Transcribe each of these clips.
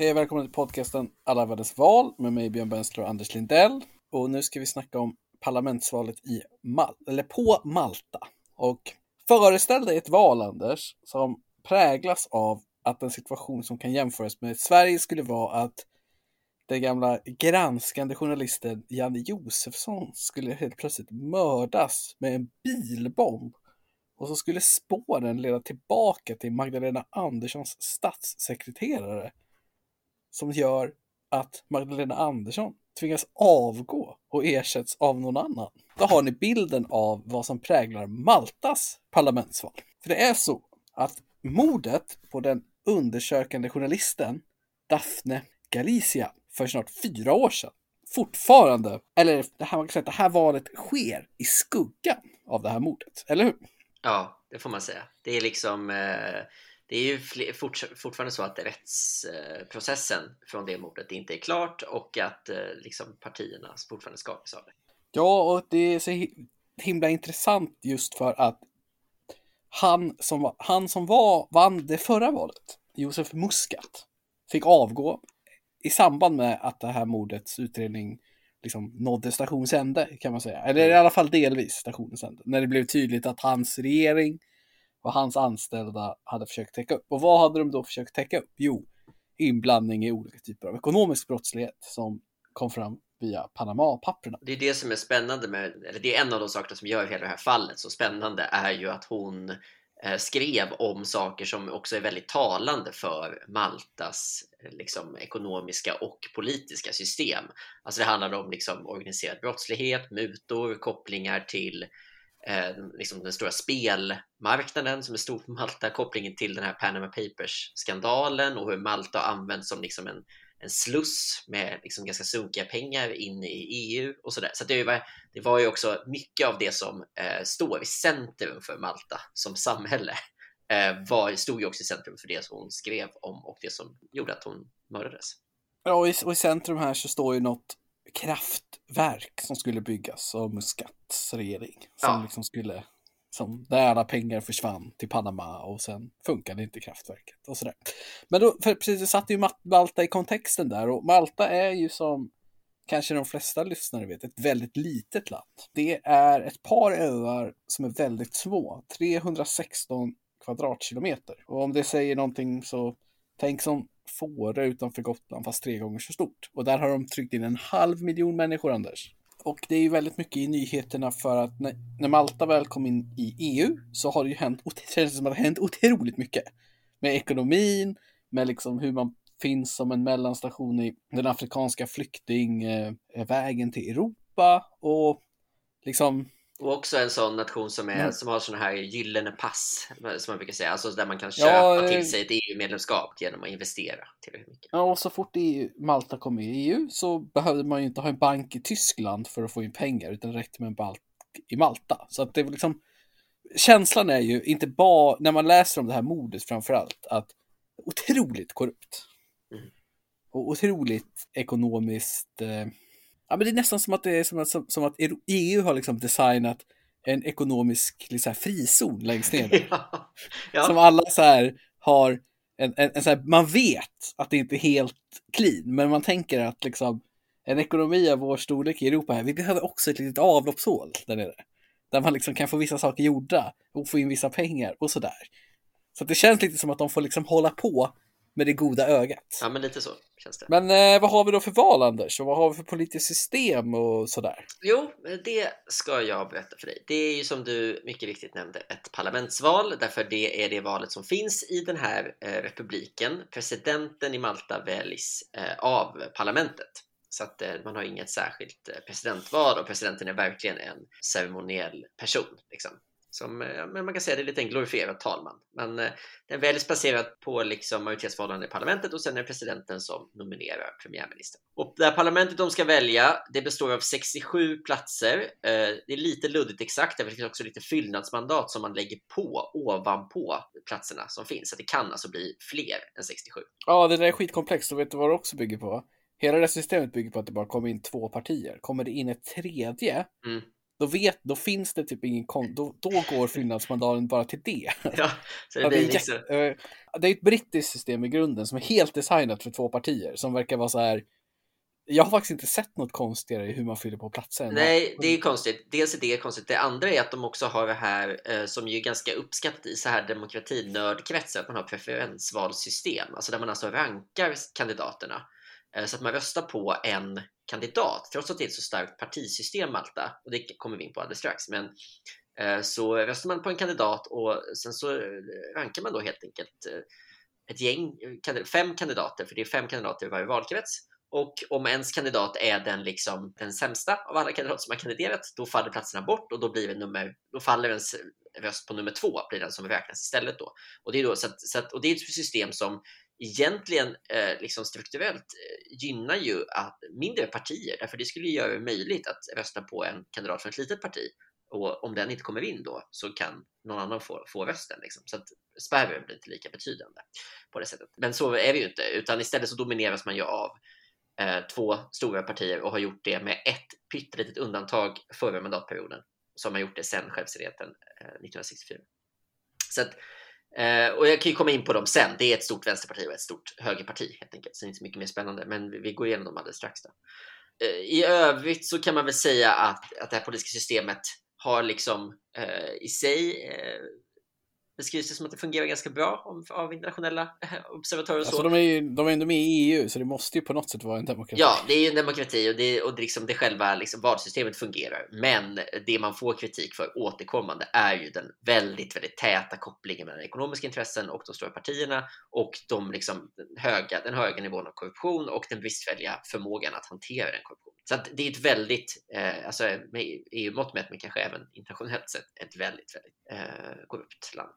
Hej och välkomna till podcasten Alla världens val med mig Björn Bensler och Anders Lindell. Och nu ska vi snacka om parlamentsvalet i Mal eller på Malta. Och föreställ dig ett val, Anders, som präglas av att en situation som kan jämföras med Sverige skulle vara att den gamla granskande journalisten Janne Josefsson skulle helt plötsligt mördas med en bilbomb. Och så skulle spåren leda tillbaka till Magdalena Anderssons statssekreterare som gör att Magdalena Andersson tvingas avgå och ersätts av någon annan. Då har ni bilden av vad som präglar Maltas parlamentsval. För det är så att mordet på den undersökande journalisten Daphne Galizia för snart fyra år sedan fortfarande, eller det här, man kan säga att det här valet sker i skuggan av det här mordet, eller hur? Ja, det får man säga. Det är liksom eh, det är ju fortfarande så att rättsprocessen från det mordet inte är klart och att eh, liksom partierna fortfarande skakas av det. Ja, och det är så himla intressant just för att han som, han som var, vann det förra valet, Josef Muscat, fick avgå i samband med att det här mordets utredning liksom nådde stationens ände kan man säga. Eller i alla fall delvis stationens ände. När det blev tydligt att hans regering vad hans anställda hade försökt täcka upp. Och vad hade de då försökt täcka upp? Jo, inblandning i olika typer av ekonomisk brottslighet som kom fram via Panama-papperna. Det är det som är spännande med, eller det är en av de sakerna som gör hela det här fallet så spännande är ju att hon eh, skrev om saker som också är väldigt talande för Maltas eh, liksom, ekonomiska och politiska system. Alltså det handlar om liksom, organiserad brottslighet, mutor, kopplingar till eh, Eh, liksom den stora spelmarknaden som är stor på Malta, kopplingen till den här Panama Papers-skandalen och hur Malta har använts som liksom en, en sluss med liksom ganska sunkiga pengar in i EU och sådär. Så det var, det var ju också mycket av det som eh, står i centrum för Malta som samhälle eh, var, stod ju också i centrum för det som hon skrev om och det som gjorde att hon mördades. Ja, och i, och i centrum här så står ju något kraftverk som skulle byggas av Muscats regering. Som ja. liksom skulle, som, där alla pengar försvann till Panama och sen funkade inte kraftverket och sådär. Men då, för precis, det satte ju Malta i kontexten där och Malta är ju som kanske de flesta lyssnare vet, ett väldigt litet land. Det är ett par öar som är väldigt små, 316 kvadratkilometer. Och om det säger någonting så tänk som Fårö utanför Gotland fast tre gånger så stort. Och där har de tryckt in en halv miljon människor, Anders. Och det är ju väldigt mycket i nyheterna för att när, när Malta väl kom in i EU så har det ju hänt, det känns som att det har hänt otroligt mycket. Med ekonomin, med liksom hur man finns som en mellanstation i den afrikanska flyktingvägen till Europa och liksom och också en sån nation som, är, mm. som har sådana här gyllene pass, som man brukar säga, alltså där man kan köpa ja, till eh, sig ett EU-medlemskap genom att investera tillräckligt mycket. Ja, och så fort EU, Malta kom med i EU så behövde man ju inte ha en bank i Tyskland för att få in pengar, utan räckte med en bank i Malta. Så att det var liksom, känslan är ju inte bara, när man läser om det här mordet framför allt, att otroligt korrupt. Mm. Och otroligt ekonomiskt eh, Ja, men det är nästan som att det är som som, som att EU har liksom designat en ekonomisk liksom, frizon längst ner. ja, ja. Som alla så här har en, en, en så här, man vet att det inte är helt clean, men man tänker att liksom en ekonomi av vår storlek i Europa här, vi behöver också ett litet avloppshål där nere. Där man liksom kan få vissa saker gjorda och få in vissa pengar och sådär. Så det känns lite som att de får liksom hålla på med det goda ögat. Ja, men lite så känns det. Men eh, vad har vi då för val, Anders? Och vad har vi för politiskt system och sådär? Jo, det ska jag berätta för dig. Det är ju som du mycket riktigt nämnde ett parlamentsval, därför det är det valet som finns i den här eh, republiken. Presidenten i Malta väljs eh, av parlamentet. Så att eh, man har inget särskilt eh, presidentval och presidenten är verkligen en ceremoniell person. Liksom. Som, eh, men man kan säga det är lite en glorifierad talman. Men eh, den väljs baserat på liksom majoritetsförhållanden i parlamentet och sen är det presidenten som nominerar premiärministern. Och det här parlamentet de ska välja, det består av 67 platser. Eh, det är lite luddigt exakt, det finns också lite fyllnadsmandat som man lägger på ovanpå platserna som finns. Så det kan alltså bli fler än 67. Ja, det där är skitkomplext och vet du vad det också bygger på? Hela det systemet bygger på att det bara kommer in två partier. Kommer det in ett tredje, mm då, vet, då finns det typ ingen kon då, då går fyllnadsmandaten bara till det. Ja, det, är liksom... eh, det är ett brittiskt system i grunden som är helt designat för två partier som verkar vara så här. Jag har faktiskt inte sett något konstigare i hur man fyller på platser. Nej, det är konstigt. Dels är det konstigt. Det andra är att de också har det här eh, som ju är ganska uppskattat i så här demokratinördkretsar, att man har preferensvalsystem, alltså där man alltså rankar kandidaterna eh, så att man röstar på en kandidat, trots att det är ett så starkt partisystem Malta, och det kommer vi in på alldeles strax, men eh, så röstar man på en kandidat och sen så eh, rankar man då helt enkelt eh, ett gäng, fem kandidater, för det är fem kandidater i varje valkrets. Och om ens kandidat är den, liksom, den sämsta av alla kandidater som har kandiderat, då faller platserna bort och då, blir det nummer, då faller ens röst på nummer två, blir den som räknas istället. Då. Och, det är då, så att, så att, och det är ett system som egentligen eh, liksom strukturellt eh, gynnar ju att mindre partier, därför det skulle ju göra det möjligt att rösta på en kandidat från ett litet parti och om den inte kommer in då så kan någon annan få, få rösten. Liksom. Så att spärren blir inte lika betydande på det sättet. Men så är det ju inte, utan istället så domineras man ju av eh, två stora partier och har gjort det med ett pyttelitet undantag förra mandatperioden som har gjort det sedan självständigheten eh, 1964. Så att, eh, och jag kan ju komma in på dem sen. Det är ett stort vänsterparti och ett stort högerparti helt enkelt, så det är inte så mycket mer spännande. Men vi, vi går igenom dem alldeles strax. Då. Eh, I övrigt så kan man väl säga att, att det här politiska systemet har liksom eh, i sig eh, beskrivs det som att det fungerar ganska bra av internationella observatörer och så. Alltså de är ju de är ändå med i EU så det måste ju på något sätt vara en demokrati. Ja, det är ju en demokrati och det, och det, liksom, det själva liksom, valsystemet fungerar. Men det man får kritik för återkommande är ju den väldigt, väldigt täta kopplingen mellan ekonomiska intressen och de stora partierna och de, liksom, den, höga, den höga nivån av korruption och den bristfälliga förmågan att hantera den korruptionen. Så det är ett väldigt, eh, alltså med EU-mått mätt, men kanske även internationellt sett, ett väldigt, väldigt eh, korrupt land.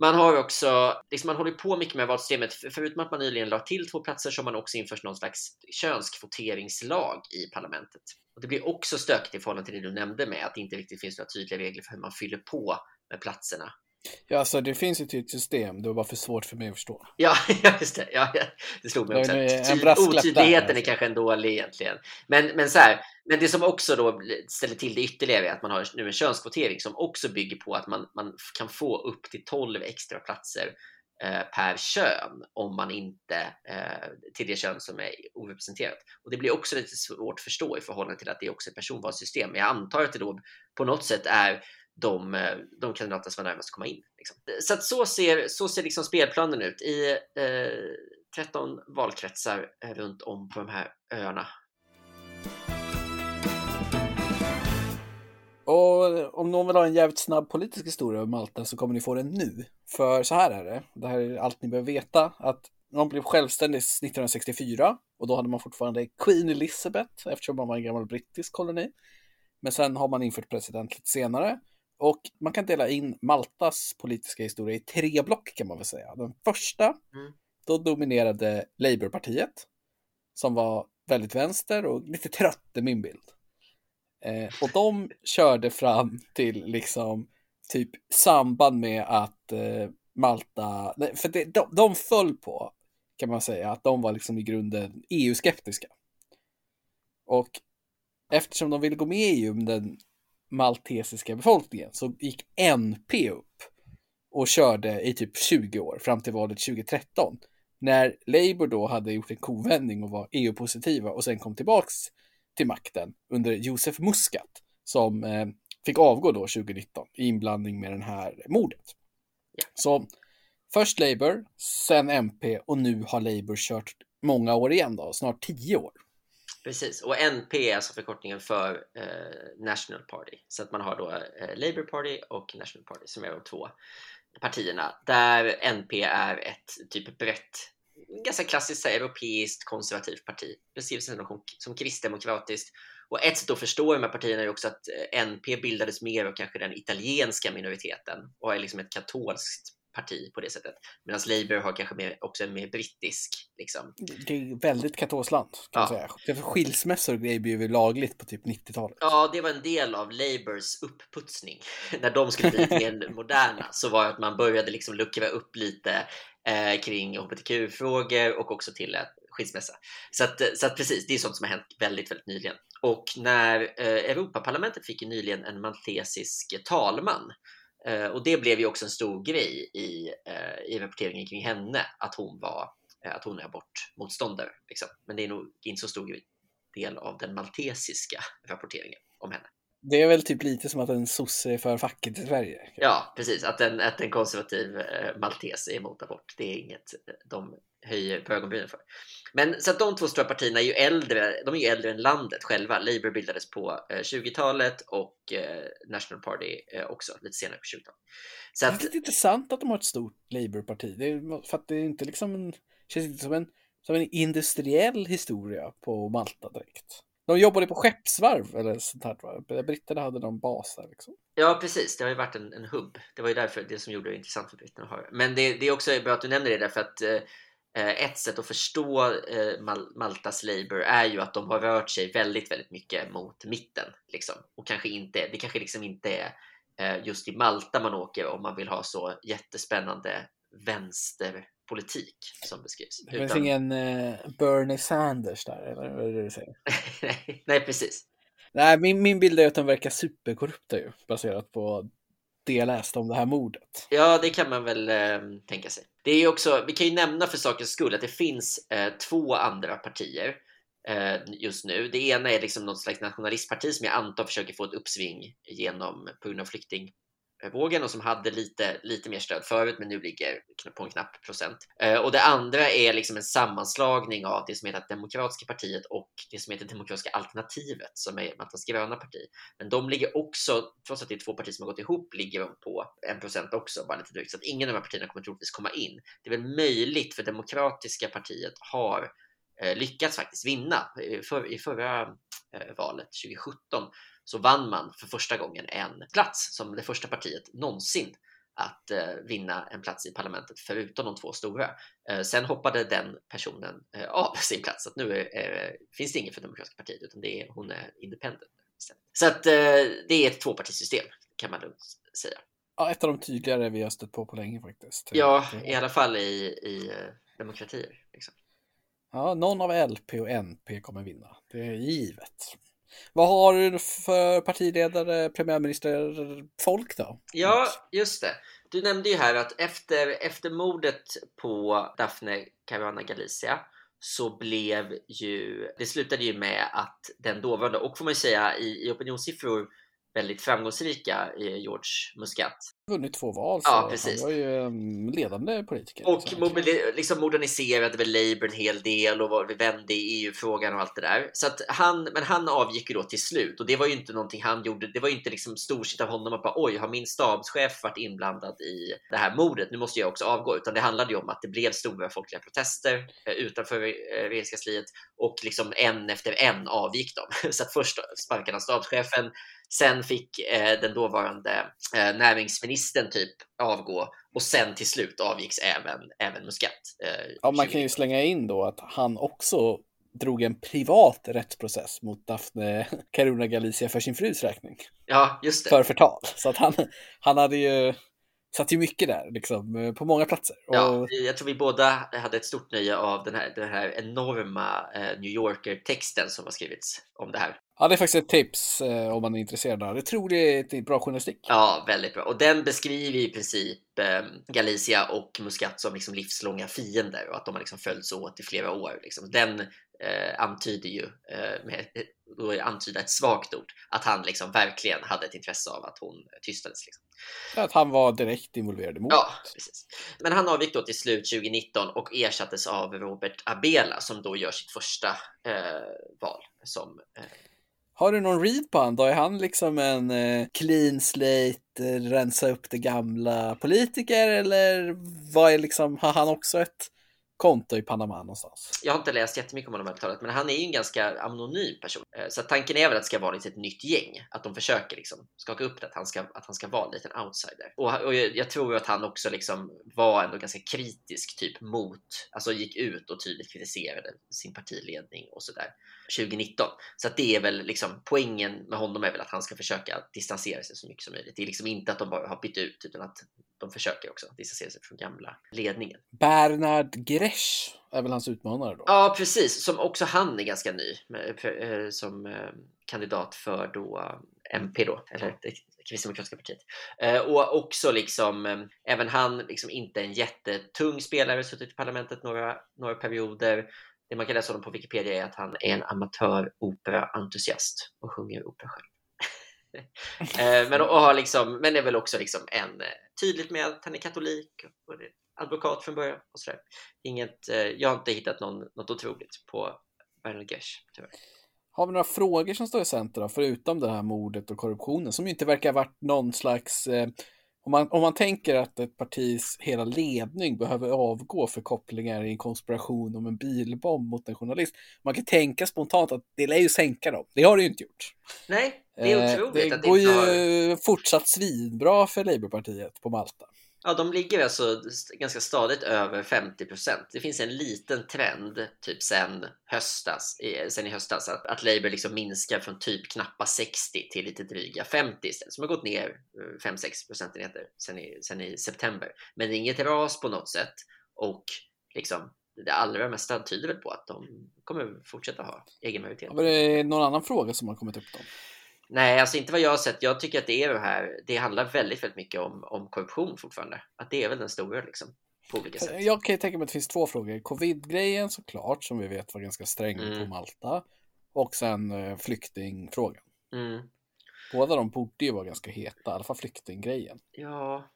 Man har också, liksom man håller på mycket med valsystemet, förutom att man nyligen la till två platser så har man också infört någon slags könskvoteringslag i parlamentet. Och det blir också stökigt i förhållande till det du nämnde med att det inte riktigt finns några tydliga regler för hur man fyller på med platserna. Ja, alltså det finns ju ett tydligt system, det var bara för svårt för mig att förstå. Ja, just det. Ja, det slog mig också. Otydligheten är alltså. kanske en dålig egentligen. Men, men, så här, men det som också då ställer till det ytterligare är att man har nu en könskvotering som också bygger på att man, man kan få upp till 12 extra platser eh, per kön om man inte eh, till det kön som är orepresenterat. Och det blir också lite svårt att förstå i förhållande till att det är också är personvalssystem. Men jag antar att det då på något sätt är de, eh, de kandidater som var närmast att komma in. Liksom. Så att så ser, så ser liksom spelplanen ut i eh, 13 valkretsar eh, runt om på de här öarna. Om någon vill ha en jävligt snabb politisk historia om Malta så kommer ni få den nu. För så här är det, det här är allt ni behöver veta, att de blev självständiga 1964 och då hade man fortfarande Queen Elizabeth eftersom man var en gammal brittisk koloni. Men sen har man infört president lite senare och man kan dela in Maltas politiska historia i tre block kan man väl säga. Den första, Mm. då dominerade Labourpartiet som var väldigt vänster och lite trött i min bild. Eh, och de körde fram till liksom typ samband med att eh, Malta, nej, för det, de, de föll på kan man säga att de var liksom i grunden EU-skeptiska. Och eftersom de ville gå med i EU med den maltesiska befolkningen så gick NP upp och körde i typ 20 år fram till valet 2013. När Labour då hade gjort en kovändning och var EU-positiva och sen kom tillbaks till makten under Josef Muscat som eh, fick avgå då 2019 i inblandning med det här mordet. Ja. Så först Labour, sen MP och nu har Labour kört många år igen då, snart tio år. Precis, och NP är alltså förkortningen för eh, National Party. Så att man har då eh, Labour Party och National Party som är de två partierna. Där NP är ett typ brett, ganska klassiskt här, europeiskt konservativt parti. Beskrivs som, som kristdemokratiskt. Och ett sätt att förstå de här partierna är också att eh, NP bildades mer av kanske den italienska minoriteten och är liksom ett katolskt parti på det sättet. Medan Labour har kanske mer, också en mer brittisk liksom, Det är väldigt katolskt land kan Ja. säga. Därför skilsmässor och grejer blev ju lagligt på typ 90-talet. Ja, det var en del av Labours uppputsning. När de skulle bli mer moderna så var det att man började liksom luckra upp lite eh, kring hbtq-frågor och också till att skilsmässa. Så att, så att precis, det är sånt som har hänt väldigt, väldigt nyligen. Och när eh, Europaparlamentet fick ju nyligen en maltesisk talman eh, och det blev ju också en stor grej i, eh, i rapporteringen kring henne, att hon var eh, att hon är abortmotståndare. Liksom. Men det är nog inte så stor del av den maltesiska rapporteringen om henne. Det är väl typ lite som att en sosse är för facket i Sverige. Ja, precis. Att en, att en konservativ eh, maltes är emot abort. Det är inget eh, de höjer på ögonbrynen för. Men så att de två stora partierna är ju äldre. De är ju äldre än landet själva. Labour bildades på eh, 20-talet och eh, National Party eh, också lite senare på 20-talet. Så att, det är lite intressant att de har ett stort Labour-parti. För att det är inte liksom en, känns inte som en, som en industriell historia på Malta direkt. De jobbade på skeppsvarv eller sånt här. Britterna hade någon bas där liksom. Ja, precis. Det har ju varit en, en hubb. Det var ju därför det som gjorde det intressant för britterna att ha Men det, det är också bra att du nämner det därför att eh, ett sätt att förstå eh, Mal Maltas Labour är ju att de har rört sig väldigt, väldigt mycket mot mitten liksom. Och kanske inte, det kanske liksom inte är eh, just i Malta man åker om man vill ha så jättespännande vänster politik som beskrivs. Det finns Utan... ingen uh, Bernie Sanders där, eller vad är det du säger? nej, precis. Nej, min, min bild är att de verkar superkorrupta ju, baserat på det jag läste om det här mordet. Ja, det kan man väl eh, tänka sig. Det är också, vi kan ju nämna för sakens skull att det finns eh, två andra partier eh, just nu. Det ena är liksom något slags nationalistparti som jag antar försöker få ett uppsving genom på grund av flykting vågen och som hade lite, lite mer stöd förut men nu ligger på en knapp procent. Eh, och det andra är liksom en sammanslagning av det som heter Demokratiska partiet och det som heter Demokratiska alternativet som är Maltas gröna parti. Men de ligger också, trots att det är två partier som har gått ihop, ligger de på en procent också, bara lite drygt. Så att ingen av de här partierna kommer troligtvis komma in. Det är väl möjligt för Demokratiska partiet har lyckats faktiskt vinna. För, I förra eh, valet 2017 så vann man för första gången en plats som det första partiet någonsin att eh, vinna en plats i parlamentet förutom de två stora. Eh, sen hoppade den personen eh, av sin plats så nu är, finns det ingen för Demokratiska partiet utan det är, hon är independent. Så att det är ett tvåpartisystem kan man lugnt säga. Ja, ett av de tydligare vi har stött på på länge faktiskt. Ja, i alla fall i, i demokratier. Liksom. Ja, någon av LP och NP kommer vinna. Det är givet. Vad har du för partiledare, premiärminister, folk då? Ja, just det. Du nämnde ju här att efter, efter mordet på Daphne Caruana Galizia så blev ju, det slutade ju med att den dåvarande, och får man ju säga i, i opinionssiffror väldigt framgångsrika George Muscat. Vunnit två val, så ja, precis. han var ju en ledande politiker. Och liksom moderniserade väl Labour en hel del och vände i EU-frågan och allt det där. Så han, men han avgick ju då till slut och det var ju inte någonting han gjorde. Det var ju inte liksom storsitt av honom att bara oj, har min stabschef varit inblandad i det här mordet? Nu måste jag också avgå, utan det handlade ju om att det blev stora folkliga protester eh, utanför eh, regeringskansliet och liksom en efter en avgick de. Så att först sparkade han stabschefen Sen fick eh, den dåvarande eh, näringsministern typ avgå och sen till slut avgicks även, även Muscat. Eh, ja, man kan ju slänga in då att han också drog en privat rättsprocess mot Daphne Caruana Galizia för sin frus räkning. Ja, just det. För förtal. Så att han, han hade ju satt ju mycket där, liksom, eh, på många platser. Ja, jag tror vi båda hade ett stort nöje av den här, den här enorma eh, New Yorker-texten som har skrivits om det här. Ja, det är faktiskt ett tips eh, om man är intresserad. Jag tror det är ett bra journalistik. Ja, väldigt bra. Och den beskriver i princip eh, Galicia och Muscat som liksom livslånga fiender och att de har liksom följts åt i flera år. Liksom. Den eh, antyder ju, eh, med, då antyda ett svagt ord, att han liksom verkligen hade ett intresse av att hon tystades. Liksom. Att han var direkt involverad i mordet. Ja, precis. Men han avgick då till slut 2019 och ersattes av Robert Abela som då gör sitt första Eh, val som eh, har du någon read på han då? Är han liksom en eh, clean slate, eh, rensa upp det gamla politiker eller vad är liksom, har han också ett konto i Panama någonstans. Jag har inte läst jättemycket om honom överhuvudtaget, men han är ju en ganska anonym person. Eh, så tanken är väl att det ska vara ett nytt gäng, att de försöker liksom skaka upp det, att han ska, att han ska vara en liten outsider. Och, och jag, jag, tror att han också liksom var ändå ganska kritisk typ mot, alltså gick ut och tydligt kritiserade sin partiledning och sådär 2019. Så att det är väl liksom poängen med honom är väl att han ska försöka distansera sig så mycket som möjligt. Det är liksom inte att de bara har bytt ut utan att de försöker också distansera sig från gamla ledningen. Bernard Grepp Gesh är väl hans utmanare då? Ja, precis. Som också han är ganska ny eh, som eh, kandidat för då MP då, eller det kristdemokratiska partiet. Och också liksom, även han liksom inte en jättetung spelare, suttit i parlamentet några, några perioder. Det man kan läsa om på Wikipedia är att han är en amatör operaentusiast och sjunger opera själv. men, och har liksom, men är väl också liksom en tydligt med att han är katolik och advokat från början. Och sådär. Inget, eh, jag har inte hittat någon, något otroligt på Bernard Gesh, tyvärr. Har vi några frågor som står i centrum förutom det här mordet och korruptionen som inte verkar ha varit någon slags eh, om man, om man tänker att ett partis hela ledning behöver avgå för kopplingar i en konspiration om en bilbomb mot en journalist. Man kan tänka spontant att det lär ju sänka dem. Det har det ju inte gjort. Nej, det är eh, otroligt. Eh, det går ju har... fortsatt svinbra för Labourpartiet på Malta. Ja, de ligger alltså ganska stadigt över 50 procent. Det finns en liten trend, typ sen höstas, sen i höstas, att, att Labour liksom minskar från typ knappa 60 till lite dryga 50 istället, som har gått ner eh, 5-6 procentenheter sen i, sen i september. Men det är inget ras på något sätt och liksom det allra mesta tyder väl på att de kommer fortsätta ha egen majoritet. Var det någon annan fråga som har kommit upp då? Nej, alltså inte vad jag har sett. Jag tycker att det är det här. Det handlar väldigt, väldigt mycket om, om korruption fortfarande. Att det är väl den stora liksom. På olika sätt. Jag kan tänka mig att det finns två frågor. Covid-grejen såklart, som vi vet var ganska sträng mm. på Malta. Och sen uh, flyktingfrågan. Mm. Båda de borde ju vara ganska heta, i alla fall flyktinggrejen. Ja.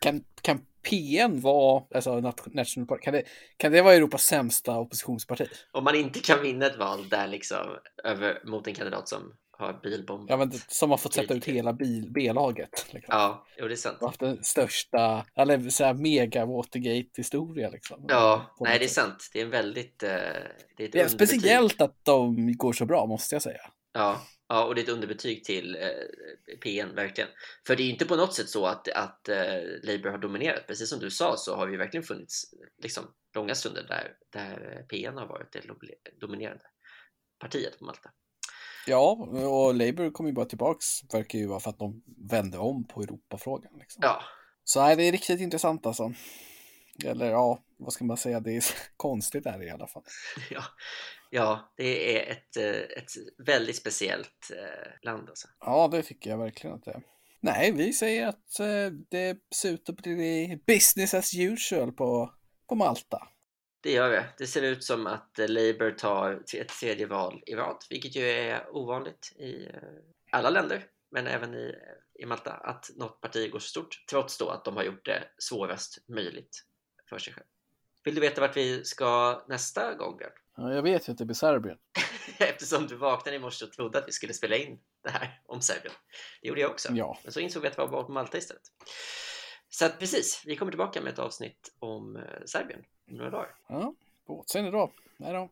Kan, kan PN vara, alltså National Party, kan det, kan det vara Europas sämsta oppositionsparti? Om man inte kan vinna ett val där liksom över, mot en kandidat som har bilbomb. Ja, men som har fått sätta ut hela B-laget. Liksom. Ja, jo, det är sant. Haft den största, eller så här mega Watergate-historia. Liksom. Ja, nej, det är sant. Det är en väldigt... Eh, det är, det är speciellt att de går så bra, måste jag säga. Ja, ja och det är ett underbetyg till eh, PN, verkligen. För det är inte på något sätt så att, att eh, Labour har dominerat. Precis som du sa så har ju verkligen funnits liksom, långa stunder där, där PN har varit det dominerande partiet på Malta. Ja, och Labour kommer ju bara tillbaks, verkar ju vara för att de vände om på Europafrågan. Liksom. Ja. Så nej, det är riktigt intressant alltså. Eller ja, vad ska man säga, det är konstigt är det i alla fall. Ja, ja det är ett, eh, ett väldigt speciellt eh, land alltså. Ja, det tycker jag verkligen att det är. Nej, vi säger att eh, det ser ut att bli business as usual på, på Malta. Det gör det. Det ser ut som att Labour tar ett tredje val i rad, vilket ju är ovanligt i eh, alla länder, men även i, i Malta, att något parti går så stort, trots då att de har gjort det svårast möjligt för sig själv. Vill du veta vart vi ska nästa gång, Björn? Ja, jag vet ju att det blir Serbien. Eftersom du vaknade i morse och trodde att vi skulle spela in det här om Serbien. Det gjorde jag också. Ja. Men så insåg vi att det var på Malta istället. Så att precis, vi kommer tillbaka med ett avsnitt om eh, Serbien några dagar. Ja, på återseende då. Hej då.